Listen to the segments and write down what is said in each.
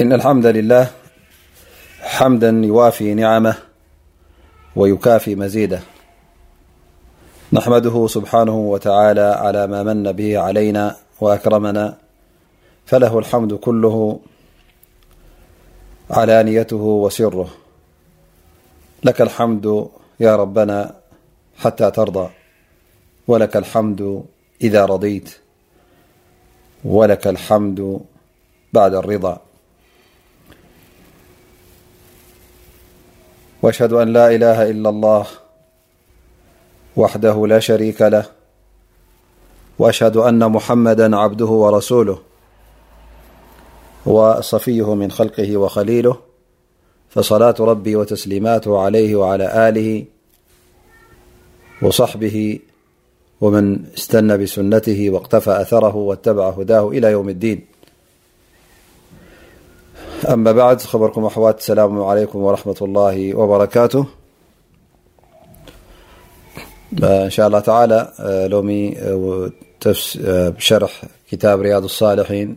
إن الحمد لله حمدا يوافي نعمه ويكافي مزيدة نحمده سبحانه وتعالى على ما من به علينا وأكرمنا فله الحمد كله علانيته وسره لك الحمد يا ربنا حتى ترضى ولك الحمد إذا رضيت ولك الحمد بعد الرضا وأشهد أن لا إله إلا الله وحده لا شريك له وأشهد أن محمدا عبده ورسوله وصفيه من خلقه وخليله فصلاة ربي وتسليماته عليه وعلى آله وصحبه ومن استنى بسنته واقتفى أثره واتبع هداه إلى يوم الدين أما بعد خركم أحوا اسلام عليكم ورحمة الله وبركات إن اءالله عالى و شرح كتاب رياض الصالحين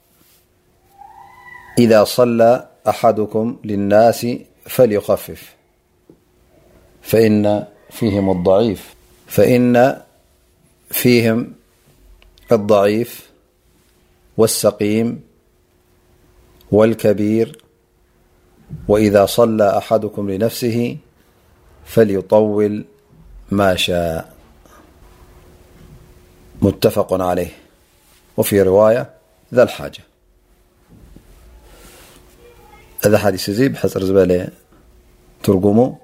إذا صلى أحدكم للناس فليخفف فإن فيهم الضعيف والسقيم والكبير وإذا صلى أحدكم لنفسه فليطول ما شاء متفق عليه وفي رواية ذا الحاجة اذا حديث ي بحر بل ترقم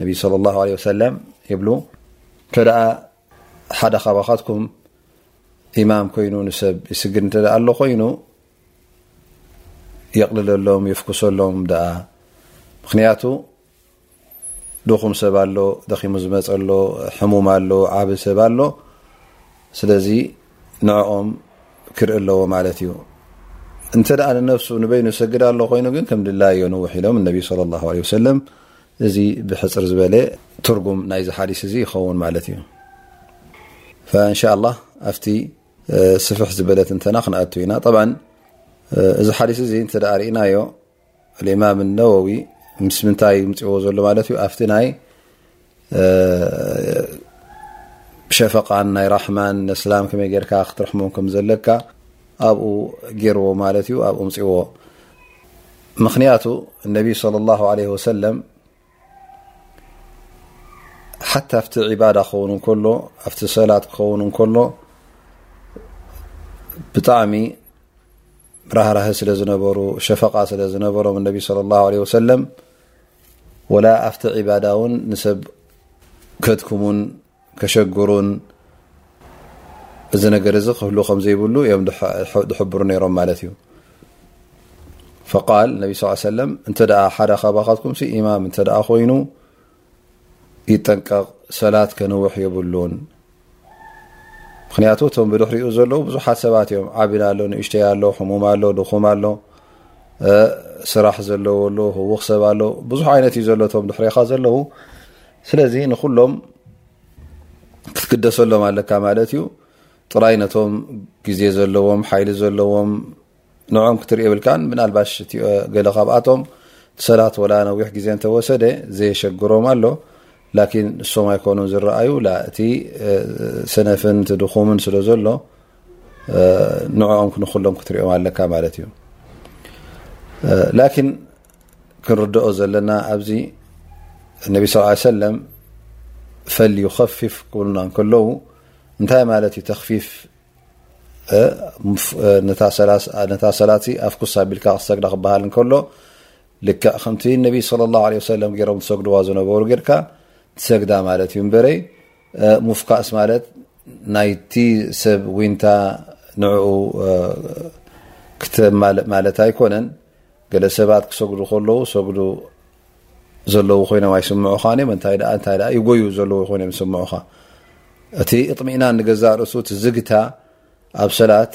انبي صلى الله عليه وسلم يبلو تدأ حد خبختكم امام كين نسب يسق نت له ين የቕልለሎም የፍኩሰሎም ደኣ ምክንያቱ ድኹም ሰብ ኣሎ ደኺሙ ዝመፀ ኣሎ ሕሙም ኣሎ ዓብ ሰብ ኣሎ ስለዚ ንዕኦም ክርኢ ኣለዎ ማለት እዩ እንተ ደኣ ንነፍሱ ንበይኑ ዝሰግድ ኣሎ ኮይኑ ግን ከም ድላይ እዮ ንውሕ ኢሎም እነቢ ስለ ላ ለ ወሰለም እዚ ብሕፅር ዝበለ ትርጉም ናይዚ ሓዲስ እዚ ይኸውን ማለት እዩ እንሻ ላ ኣብቲ ስፍሕ ዝበለ ትንተና ክንኣቱ ኢና ጠብዓ እዚ ሓዲስ እዚ እንተ ርእናዮ ልእማም ነወዊ ምስ ምንታይ ምፅእዎ ዘሎ ማለት እዩ ኣብቲ ናይ ሸፈቃን ናይ ራሕማን ነስላም ከመይ ጌርካ ክትረሕሞም ከም ዘለካ ኣብኡ ገይርዎ ማለት እዩ ኣብኡ ምፅእዎ ምክንያቱ እነቢይ ለ ላ ለ ወሰለም ሓታ ኣብቲ ዒባዳ ክኸውን እንከሎ ኣብቲ ሰላት ክኸውን እንከሎ ብጣዕሚ ራህራህ ስለ ዝነበሩ ሸፈቃ ስለ ዝነበሮም እነቢ ስለ ላሁ ለ ወሰለም ወላ ኣብቲ ዒባዳ እውን ንሰብ ከትክሙን ከሸግሩን እዚ ነገር እዚ ክህሉ ከም ዘይብሉ እዮም ድሕብሩ ነይሮም ማለት እዩ ፈቃል ነቢ ስ ሰለም እንተ ሓደ ካባካትኩም ኢማም እተ ኮይኑ ይጠንቀቕ ሰላት ከንውሕ የብሉን ምክንያቱ እቶም ብድሕሪኡ ዘለዉ ብዙሓት ሰባት እዮም ዓብና ኣሎ ንእሽተይ ኣሎ ሕሙም ኣሎ ድኹም ኣሎ ስራሕ ዘለዎ ኣሎ ህውኽ ሰብ ኣሎ ብዙሕ ዓይነት እዩ ዘሎእቶም ድሕሪካ ዘለዉ ስለዚ ንኩሎም ክትግደሰሎም ኣለካ ማለት እዩ ጥራይ ነቶም ግዜ ዘለዎም ሓይሊ ዘለዎም ንዕኦም ክትርኢ የብልካ ብናልባሽ ገለ ካብኣቶም ሰላት ወላ ነዊሕ ግዜ እንተወሰደ ዘየሸግሮም ኣሎ ላኪን ንሶም ኣይኮኑ ዝረኣዩ እቲ ሰነፍን ትድኹምን ስለ ዘሎ ንዕኦም ክንክሎም ክትሪኦም ኣለካ ማለት እዩ ላኪን ክንርድኦ ዘለና ኣብዚ ነቢ ስ ሰለም ፈል ዩከፊፍ ክብሉና እንከለዉ እንታይ ማለት እዩ ተክፊፍ ነታ ሰላት ኣፍ ኩሳ ቢልካ ክሰግዳ ክበሃል እንከሎ ልክዕ ከምቲ ነቢ ለ ላ ሰለም ገሮም ዝሰግድዋ ዝነበሩ ጌርካ ትሰግዳ ማለት እዩ እምበረይ ሙፍካስ ማለት ናይቲ ሰብ ዊንታ ንዕኡ ክተማልእ ማለት ኣይኮነን ገለ ሰባት ክሰግዱ ከለዉ ሰግዱ ዘለዉ ኮይኖም ኣይስምዑኻን እዮም እንታይ እንታይ ይጎዩ ዘለዉ ኮይኖም ይስምዑኻ እቲ እጥሚእናን ንገዛእ ርእሱ እቲ ዝግታ ኣብ ሰላት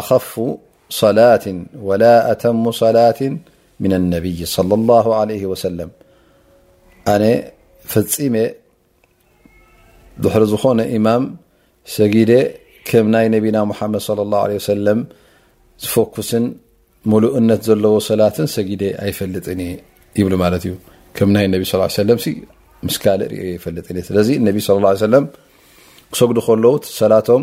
ኣኸፉ ሰላት ወላ ኣተሙ ሰላት ምና ነብይ صለ ላሁ ዓለይህ ወሰለም ኣነ ፈፂመ ድሕሪ ዝኾነ ኢማም ሰጊደ ከም ናይ ነቢና ሙሓመድ صለ ላሁ ለ ወሰለም ዝፈኩስን ሙሉእነት ዘለዎ ሰላትን ሰጊደ ኣይፈልጥን እየ ይብሉ ማለት እዩ ከም ናይ ነቢ ስ ሰለም ምስ ካልእ ርኦ ይፈልጥን እየ ስለዚ ነቢ ስ ሰለም ክሰግዱ ከለውት ሰላቶም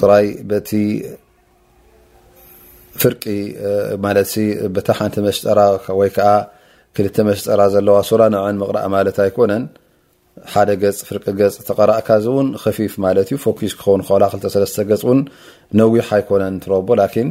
ጥራይ በቲ ፍርቂ ማለት በታ ሓንቲ መሽጠራ ወይ ከዓ ክልተ መሽጠራ ዘለዋ ሱራ ንዐን ምቕራእ ማለት ኣይኮነን ሓደ ገፅ ፍርቂ ገፅ ተቀራእካ እዚ እውን ከፊፍ ማለት እዩ ፎኪስ ክኸውን ኸላ ክልተሰለስተ ገፅ እውን ነዊሕ ኣይኮነን ትረቦ ላኪን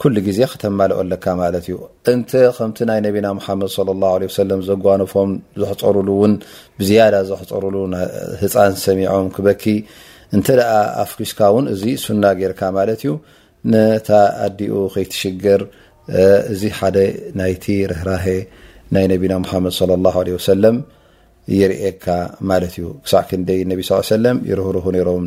ኩሉ ግዜ ክተማልኦ ኣለካ ማለት እዩ እንተ ከምቲ ናይ ነቢና መሓመድ صለ ላه ለ ሰለም ዘጓነፎም ዘሕፀሩሉ እውን ብዝያዳ ዘሕፀሩሉ ህፃን ሰሚዖም ክበኪ እንተ ደኣ ኣፍኪስካ እውን እዚ ሱና ጌርካ ማለት እዩ ነታ ኣዲኡ ከይትሽግር እዚ ሓደ ናይቲ ርህራሀ ናይ ነቢና ሙሓመድ صለ ላه ለ ወሰለም ይርእካ ማለት እዩ ክሳዕ ክንደይ ነቢ ስ ሰለም ይርህርሁ ነይሮም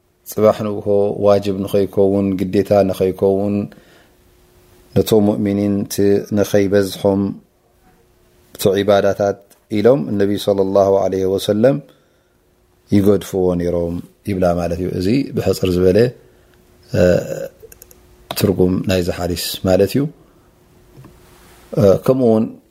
ጽባሕ ንግሆ ዋጅብ ንኸይከውን፣ ግዴታ ንኸይከውን፣ ነቶም ሙእሚኒን እቲ ንኸይበዝሖም እቲ ዒባዳታት ኢሎም እነቢ ሰለላሁ ዓለይሂ ወሰለም ይገድፍዎ ነይሮም ይብላ ማለት እዩ። እዚ ብሕጽር ዝበለ ትርጉም ናይዚ ሓዲስ ማለት እዩ። ከምኡ እውን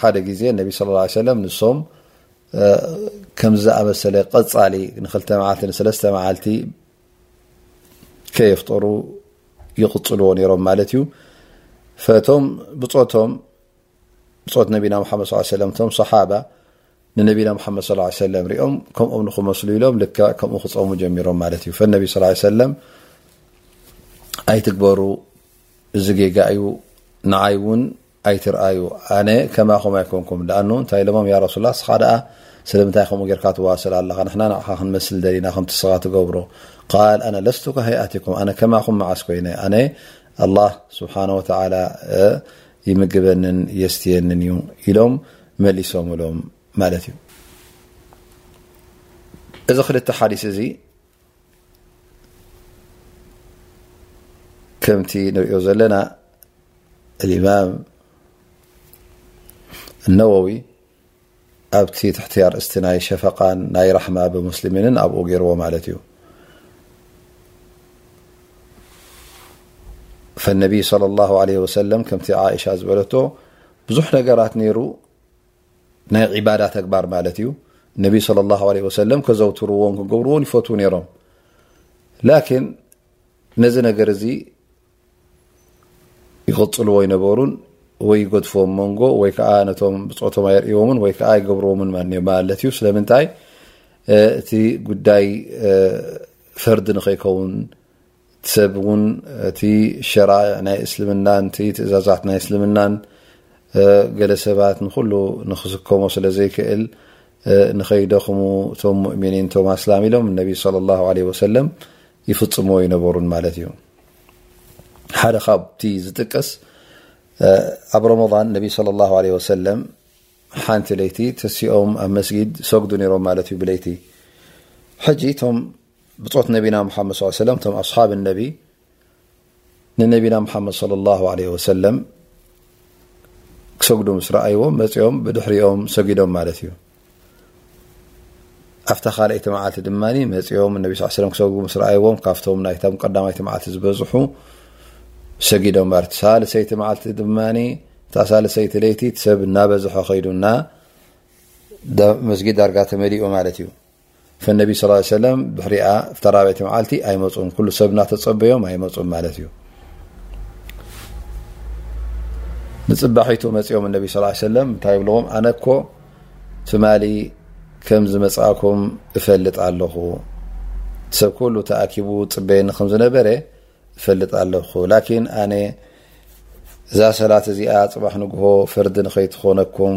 ሓደ ግዜ ነቢ ስ ላ ሰለም ንሶም ከምዚ ዝኣመሰለ ቀፃሊ ንክልተ መዓልቲ ንሰለስተ መዓልቲ ከየፍጠሩ ይቕፅልዎ ነይሮም ማለት እዩ ፈቶም ብፆቶም ብፆት ነቢና ሓመድ ስ ሰለም ቶም ሰሓባ ንነቢና ሓመድ ስ ሰለም ሪኦም ከምኦም ንክመስሉ ኢሎም ልክ ከምኡ ክፀሙ ጀሚሮም ማለት እዩ ፈነቢ ስ ሰለም ኣይትግበሩ እዚ ጌጋ እዩ ንዓይ እውን ኣይትርኣዩ ኣነ ከማኹም ኣይኮንኩም ደኣኑ እንታይ ኢሎሞም ያ ረሱላ ንስኻ ደኣ ስለምንታይ ከምኡ ጌርካ ትዋስል ኣለኻ ንሕና ንዓኻ ክንመስል ደሊና ከምቲ ንስኻ ትገብሮ ቃል ኣነ ለስቱ ከሀይኣቲኩም ኣነ ከማኹም መዓስ ኮይነ ኣነ ኣላህ ስብሓነ ወተዓላ ይምግበንን የስትየንን እዩ ኢሎም መሊሶምሎም ማለት እዩ እዚ ክልተ ሓዲስ እዚ كمت نري ዘلና الإمام النوو أت تحتير ي شفق ናي رحم بمسلم أبو يرዎ ت እዩفالنبي صلى الله عليه وسلم ك عئش ዝلت بዙح نرت ر ናይ ዒባዳ ተግባር ማለት እዩ ነቢ صለ ላه ለ ወሰለም ከዘውትርዎን ክገብርዎን ይፈትዉ ነይሮም ላኪን ነዚ ነገር እዚ ይቕፅልዎ ይነበሩን ወይ ይገድፍዎም መንጎ ወይ ከዓ ነቶም ብፆቶም ኣይርእዎምን ወይ ከዓ ይገብርዎምን ማለት እዩ ስለምንታይ እቲ ጉዳይ ፈርዲ ንከይከውን እቲ ሰብ እውን እቲ ሸራይዕ ናይ እስልምናን እቲ ትእዛዛት ናይ እስልምናን ገለ ሰባት ንኩሉ ንክስከሞ ስለ ዘይክእል ንኸይደኽሙ እቶም ሙእሚኒን እቶም ኣስላም ኢሎም ነቢ ለ ላ ለ ወሰለም ይፍፅምዎ ይነበሩን ማለት እዩ ሓደ ካብቲ ዝጥቀስ ኣብ ረመን ነቢ ለ ላ ለ ወሰለም ሓንቲ ለይቲ ተሲኦም ኣብ መስጊድ ሰጉዱ ነሮም ማለት እዩ ብለይቲ ሕጂ እቶም ብጾት ነቢና መሓመድ ስ ሰለም እቶም ኣስሓብ ነቢ ንነቢና መሓመድ ለ ላ ለ ወሰለም ክሰግዱ ምስ ረኣይዎም መፂኦም ብድሕሪኦም ሰጊዶም ማለት እዩ ኣብታ ካልይቲ መዓልቲ ድማ መፂኦም ነቢ ስ ሰለም ክሰግዱ ምስ ረኣይዎም ካብቶም ናይታ ቀዳማይቲ መዓልቲ ዝበዝሑ ሰጊዶም ማለት እዩ ሳልሰይቲ መዓልቲ ድማ እታ ሳልሰይቲ ለይቲ ሰብ እናበዝሐ ከይዱና መስጊድ ዳርጋ ተመሊኡ ማለት እዩ ፈነቢ ስ ሰለም ድሕሪኣ ፍተራበይቲ መዓልቲ ኣይመፁን ኩሉ ሰብ እናተፀበዮም ኣይመፁን ማለት እዩ ንፅባሒቱ መፅኦም እነቢ ስ ሰለም እንታይ ይብልዎም ኣነ እኮ ትማሊ ከም ዝመፅእኩም እፈልጥ ኣለኹ ሰብ ኩሉ ተኣኪቡ ፅበየኒ ከም ዝነበረ እፈልጥ ኣለኹ ላኪን ኣነ እዛ ሰላት እዚኣ ፅባሕ ንግሆ ፈርዲ ንኸይትኾነኩም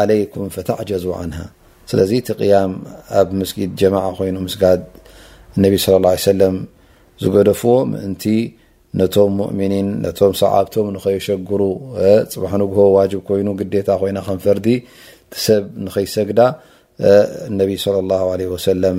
ዓለይኩም ፈተዕጀዙ ዓንሃ ስለዚ እቲ ቅያም ኣብ መስጊድ ጀማዓ ኮይኑ ምስጋድ ነቢ ስለ ላ ሰለም ዝገደፍዎ ምእንቲ ነቶም ሙእሚኒን ነቶም ሰዓብቶም ንኸይሸግሩ ፅባሕ ንግሆ ዋጅብ ኮይኑ ግዴታ ኮይና ከም ፈርዲ ሰብ ንኸይሰግዳ ነቢ ለ ላ ለ ወሰለም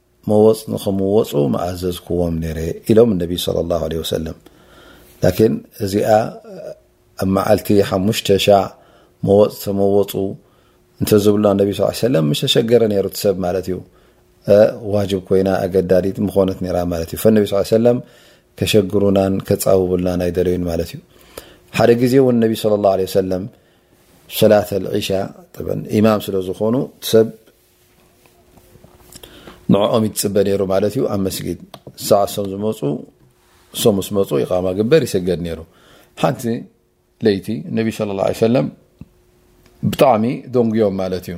መወፅ ንክምወፁ መኣዘዝክዎም ነረ ኢሎም ነቢ صለ ላه ለ ወሰለም ላኪን እዚኣ ኣብ መዓልቲ ሓሙሽተ ሻዕ መወፅ ተመወፁ እንተዝብሉና ነቢ ስ ሰለም ምስ ተሸገረ ነሩ ትሰብ ማለት እዩ ዋጅብ ኮይና ኣገዳዲት ምኾነት ነራ ማለት እዩ ፈነቢ ስ ሰለም ከሸግሩናን ከፃውብልናን ኣይደለዩን ማለት እዩ ሓደ ግዜ እውን ነቢ ለ ላه ለ ሰለም ሰላት ልዒሻ ኢማም ስለ ዝኾኑ ሰብ ንዕኦም ይትፅበ ነይሩ ማለት እዩ ኣብ መስጊድ ሳዕ እሶም ዝመፁ እሶም ምስ መፁ ኢቃማ ግበር ይሰገድ ነይሩ ሓንቲ ለይቲ ነቢ ስለ ላ ሰለም ብጣዕሚ ደንጉዮም ማለት እዩ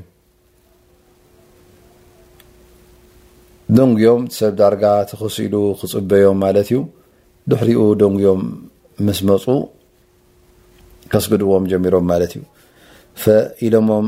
ደንጉዮም ሰብ ዳርጋ ተኸሲሉ ክፅበዮም ማለት እዩ ድሕሪኡ ደንጉዮም ምስ መፁ ከስግድዎም ጀሚሮም ማለት እዩ ፈኢሎሞም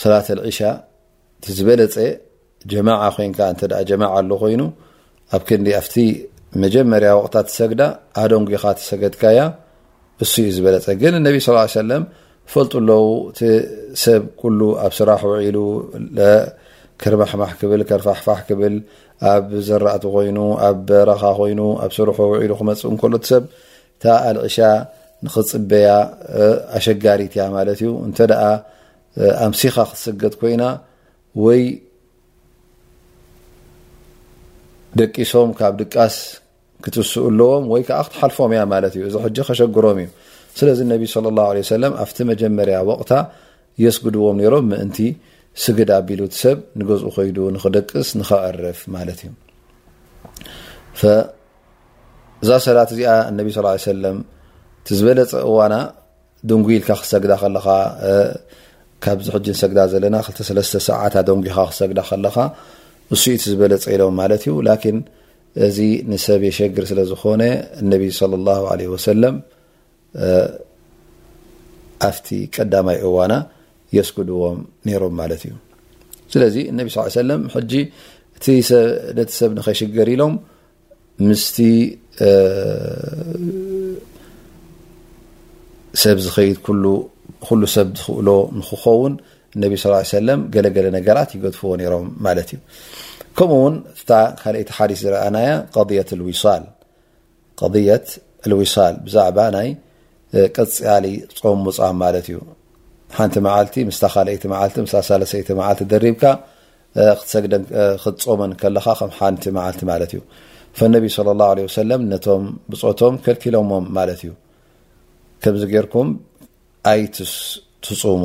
ሰላተል ዒሻ እቲ ዝበለፀ ጀማዓ ኮይንካ እንተ ጀማዓ ኣሎ ኮይኑ ኣብ ክንዲ ኣብቲ መጀመርያ ወቕታ ትሰግዳ ኣደንጒኻ ትሰገድካያ እሱ እዩ ዝበለፀ ግን ነቢ ስ ሰለም ፈልጡ ኣለዉ እቲ ሰብ ኩሉ ኣብ ስራሕ ውዒሉ ክርማሕማሕ ክብል ከርፋሕፋሕ ክብል ኣብ ዘራእቲ ኮይኑ ኣብ በረኻ ኮይኑ ኣብ ስርሑ ውዒሉ ክመፅእ እንከሎ እቲ ሰብ እታ ኣልዒሻ ንክፅበያ ኣሸጋሪት እያ ማለት እዩ እንተ ኣምሲኻ ክትሰገድ ኮይና ወይ ደቂሶም ካብ ድቃስ ክትስኡ ኣለዎም ወይ ከዓ ክትሓልፎም እያ ማለት እዩ እዚ ሕጂ ከሸግሮም እዩ ስለዚ ነቢ ለ ላ ለ ሰለም ኣብቲ መጀመርያ ወቕታ የስግድዎም ነይሮም ምእንቲ ስግድ ኣቢሉ እቲ ሰብ ንገዝኡ ኮይዱ ንክደቅስ ንክዕርፍ ማለት እዩ እዛ ሰላት እዚኣ እነቢ ስ ሰለም እቲ ዝበለፀ እዋና ድንጉ ኢልካ ክሰግዳ ከለኻ ካብዚ ሕጂ ንሰግዳ ዘለና ክሰለስተ ሰዓት ኣደንጉኻ ክሰግዳ ከለኻ እሱ እቲ ዝበለፀ ኢሎም ማለት እዩ ላኪን እዚ ንሰብ የሸግር ስለ ዝኾነ እነቢ ለ ላ ለ ወሰለም ኣብቲ ቀዳማይ እዋና የስግድዎም ነይሮም ማለት እዩ ስለዚ እነቢ ስ ሰለም ሕጂ እቲ ነቲ ሰብ ንኸይሽገር ኢሎም ምስቲ ሰብ ዝኸይድ ኩሉ ሰብ ዝኽእሎ ንክኸውን ነቢ ስ ሰለ ገለገለ ነገራት ይገድፍዎ ነሮም ማለት እዩ ከምኡ ውን እታ ካልይቲ ሓዲስ ዝረኣናያ ضት ዊሳል ብዛዕባ ናይ ቀፅሊ ፆም ሙፃም ማለት እዩ ሓንቲ መዓልቲ ምስ ካይቲ ዓልቲ ሳለሰይቲ መዓልቲ ደሪብካ ክትሰግደን ክትጾመን ከለኻ ከም ሓንቲ መዓልቲ ማለት እዩ ፈነቢ صለ ላه ለ ወሰለም ነቶም ብፆቶም ከልኪሎሞም ማለት እዩ ከምዚ ጌርኩም ኣይትትፁሙ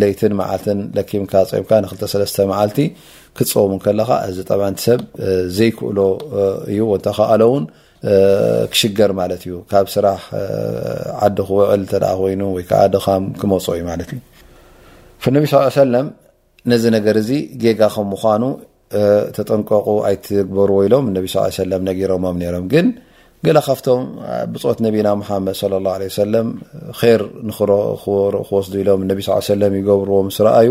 ለይትን መዓልትን ለኪምካ ፀምካ ንክልተሰለስተ መዓልቲ ክትፀሙ ከለካ እዚ ጠብ ሰብ ዘይክእሎ እዩ ወንተካኣለውን ክሽገር ማለት እዩ ካብ ስራሕ ዓዲ ክውዕል ተ ኮይኑ ወይ ከዓ ድኻም ክመፅ እዩ ማለት እዩ ነቢ ስ ሰለም ነዚ ነገር እዚ ጌጋ ከም ምኳኑ ተጠንቀቁ ኣይትግበርዎ ኢሎም ነቢ ስ ሰለ ነጊሮሞም ነሮም ግን ገለ ካብቶም ብፆት ነቢና ሙሓመድ ለ ላ ለ ሰለም ር ንክወስዱ ኢሎም ነቢ ስ ሰለም ይገብርዎም ስረኣዩ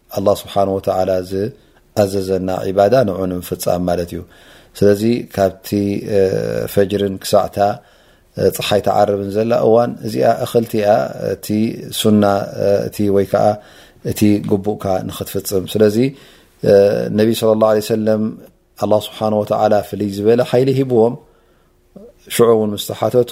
ኣላ ስብሓን ወተላ ዝኣዘዘና ዒባዳ ንዑ ንምፍፃም ማለት እዩ ስለዚ ካብቲ ፈጅርን ክሳዕታ ፀሓይ ተዓርብን ዘላ እዋን እዚኣ እክልቲ እያ እቲ ሱና እቲ ወይ ከዓ እቲ ግቡእካ ንክትፍፅም ስለዚ ነቢ ስለ ላ ለ ሰለም ኣላ ስብሓን ወተላ ፍልይ ዝበለ ሓይሊ ሂብዎም ሽዑ እውን ምስተሓተቱ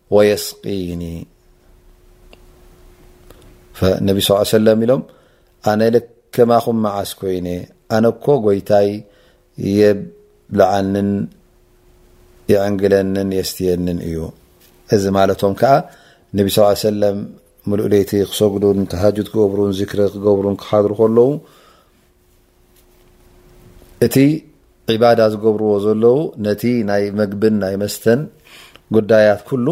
ወየስቂኒ ነቢ ስ ሰለም ኢሎም ኣነ ልከማኹም መዓስ ኮይነ ኣነ እኮ ጎይታይ የብልዓንን የዕንግለንን የስትየንን እዩ እዚ ማለቶም ከዓ ነቢ ስ ሰለም ምሉእ ለይቲ ክሰግዱን ተሃጁት ክገብሩን ዝክሪ ክገብሩን ክሓድሩ ከለዉ እቲ ዒባዳ ዝገብርዎ ዘለዉ ነቲ ናይ መግብን ናይ መስተን ጉዳያት ኩሉ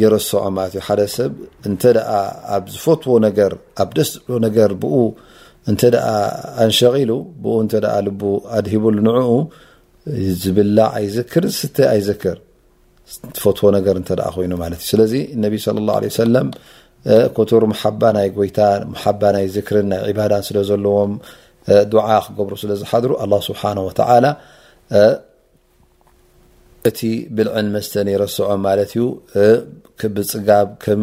የረስዖ ማለት እዩ ሓደ ሰብ እንተ ኣብ ዝፈትዎ ነገር ኣብ ደስ ዝብሎ ነገር ብኡ እንተ ኣንሸቂሉ ብኡ እተ ልቡ ኣድሂብሉ ንዕኡ ዝብላዕ ኣይዝክር ዝስተ ኣይዘክር ትፈትዎ ነገር እንተ ኮይኑ ማለት እዩ ስለዚ ነቢ ለ ላ ለ ሰለም ኮቱር መሓባ ናይ ጎይታ መሓባ ናይ ዝክርን ናይ ዕባዳን ስለ ዘለዎም ድዓ ክገብሩ ስለ ዝሓድሩ ኣላ ስብሓን ወተላ እቲ ብልዕን መስተን የረስዖም ማለት እዩ ክብፅጋብ ከም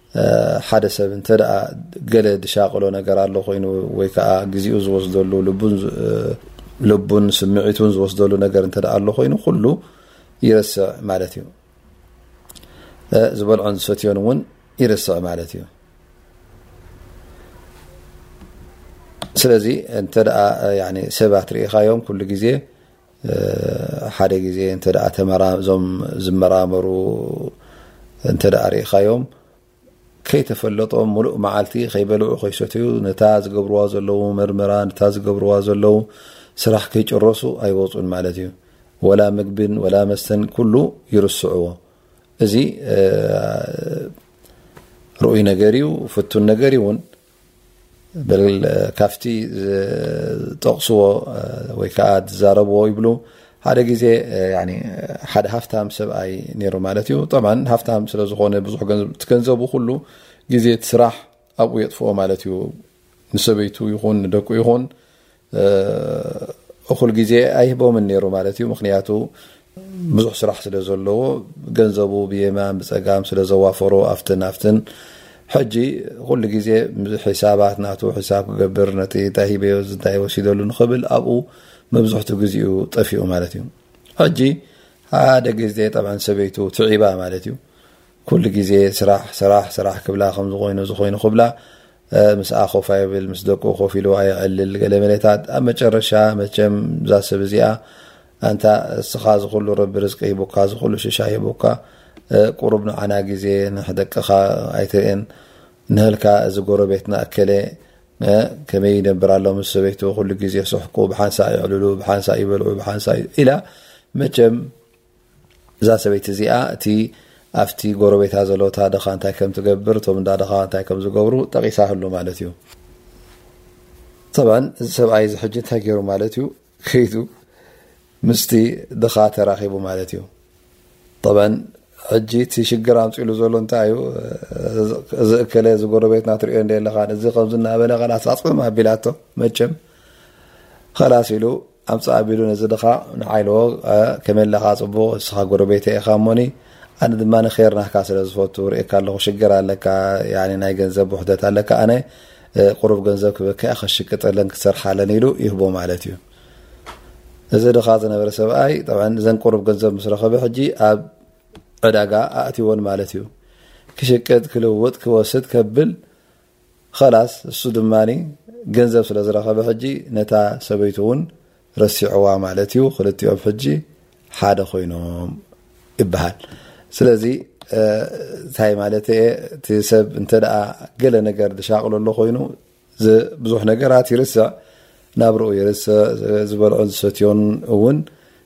ሓደ ሰብ እንተ ገለ ዝሻቅሎ ነገር ኣሎ ኮይኑ ወይ ከዓ ግዜኡ ዝወስደሉ ልቡን ስምዒቱን ዝወስደሉ ነገር እተ ኣሎ ኮይኑ ኩሉ ይርስዕ ማለት እዩ ዝበልዖን ዝሰትዮን እውን ይርስዕ ማለት እዩ ስለዚ እተ ሰባት ርኢኻዮም ኩሉ ግዜ ሓደ ግዜ እንተ ተመራዞም ዝመራመሩ እንተ ርእኻዮም ከይተፈለጦም ሙሉእ መዓልቲ ከይበልዑ ከይሰትዩ ነታ ዝገብርዋ ዘለዉ ምርምራ ነታ ዝገብርዋ ዘለዉ ስራሕ ከይጭረሱ ኣይወፁን ማለት እዩ ወላ ምግብን ወላ መስተን ኩሉ ይርስዕዎ እዚ ርኡይ ነገር እዩ ፍቱን ነገር እዩውን በል ካብቲ ዝጠቕስዎ ወይ ከዓ ዝዛረብዎ ይብሉ ሓደ ግዜ ሓደ ሃፍታም ሰብኣይ ነይሩ ማለት እዩ ጠብዓ ሃፍታም ስለዝኾነ ብዙሕ ገንዘቡ ኩሉ ግዜ ስራሕ ኣብኡ የጥፍኦ ማለት እዩ ንሰበይቱ ይኹን ንደቁ ይኹን እኹል ግዜ ኣይህቦምን ነይሩ ማለት እዩ ምክንያቱ ብዙሕ ስራሕ ስለ ዘለዎ ገንዘቡ ብየማን ብፀጋም ስለ ዘዋፈሮ ኣፍትን ኣፍትን ሕጂ ኩሉ ግዜ ሒሳባት ናቱ ሒሳብ ክገብር ነቲ እንታይ ሂበዮ እንታይ ወሲደሉ ንክብል ኣብኡ መብዝሕቱ ግዜኡ ጠፊኡ ማለት እዩ ሕጂ ሓደ ግዜ ጠብ ሰበይቱ ትዒባ ማለት እዩ ኩሉ ግዜ ስራሕ ስራሕ ስራሕ ክብላ ከምዝኮይኑ ዝኮይኑ ክብላ ምስኣ ኮፍ ኣይብል ምስ ደቁ ኮፍ ኢሉ ኣየዕልል ገለ መለታት ኣብ መጨረሻ መቸም እዛ ሰብ እዚኣ ኣንታ እስኻ ዝኩሉ ረቢ ርዝቂ ሂቡካ ዝኩሉ ሽሻይ ሂቡካ ቁሩብ ንዓና ግዜ ንደቅኻ ኣይትርእን ንህልካ እዚ ጎረቤትና እከለ ከመይ ይነብር ኣሎ ምስ ሰበይቱ ኩሉ ግዜ ስሕቁ ብሓንሳ ይዕልሉ ብሓንሳ ይበልዑ ብሓንሳ ኢላ መቸም እዛ ሰበይቲ እዚኣ እቲ ኣብቲ ጎረቤታ ዘሎ እታ ድኻ እንታይ ከም ትገብር እቶም እንዳ ድኻ እንታይ ከም ዝገብሩ ጠቒሳህሉ ማለት እዩ ጠባን እዚ ሰብኣይ እዚ ሕጂ እንታይ ገይሩ ማለት እዩ ከይዱ ምስቲ ድኻ ተራኺቡ ማለት እዩ ጠባን ሕጂ እቲ ሽግር ኣምፅሉ ዘሎ እንታይ እዩ እዚ እከለ እዚ ጎረቤትና ትሪኦ እንደ ኣለኻ እዚ ከምዚ እናበለ ከላስ ኣፅምም ኣቢላቶ መቸም ከላስ ኢሉ ኣምጽእ ኣቢሉ ነዚ ድኻ ንዓ ኢልዎ፣ ከመለኻ ጽቡቕ ንስኻ ጎረቤተይ ኢኻ እሞኒ ኣነ ድማ ንኼር ናህካ ስለ ዝፈቱ ርእየካ ኣለኹ ሽግር ኣለካ ያኒ ናይ ገንዘብ ውሕደት ኣለካ ኣነ ቁሩብ ገንዘብ ክበከያ ከሽቅጠለን ክትሰርሓለን ኢሉ ይህቦ ማለት እዩ እዚ ድኻ ዝነበረ ሰብኣይ ጠብዓን እዘን ቁሩብ ገንዘብ ምስ ረኸበ ሕጂ ኣብ ዕዳጋ ኣእትወን ማለት እዩ ክሽቅጥ ክልውጥ ክወስድ ከብል ኸላስ እሱ ድማ ገንዘብ ስለ ዝረኸበ ሕጂ ነታ ሰበይቱ ውን ረሲዕዋ ማለት እዩ ክልቲኦም ሕጂ ሓደ ኮይኖም ይበሃል ስለዚ ታይ ማለት እየ እቲ ሰብ እንተ ገለ ነገር ዝሻቅሎ ኣሎ ኮይኑ ብዙሕ ነገራት ይርስዕ ናብርኡ ይርስዕ ዝበልዖን ዝሰትዮን እውን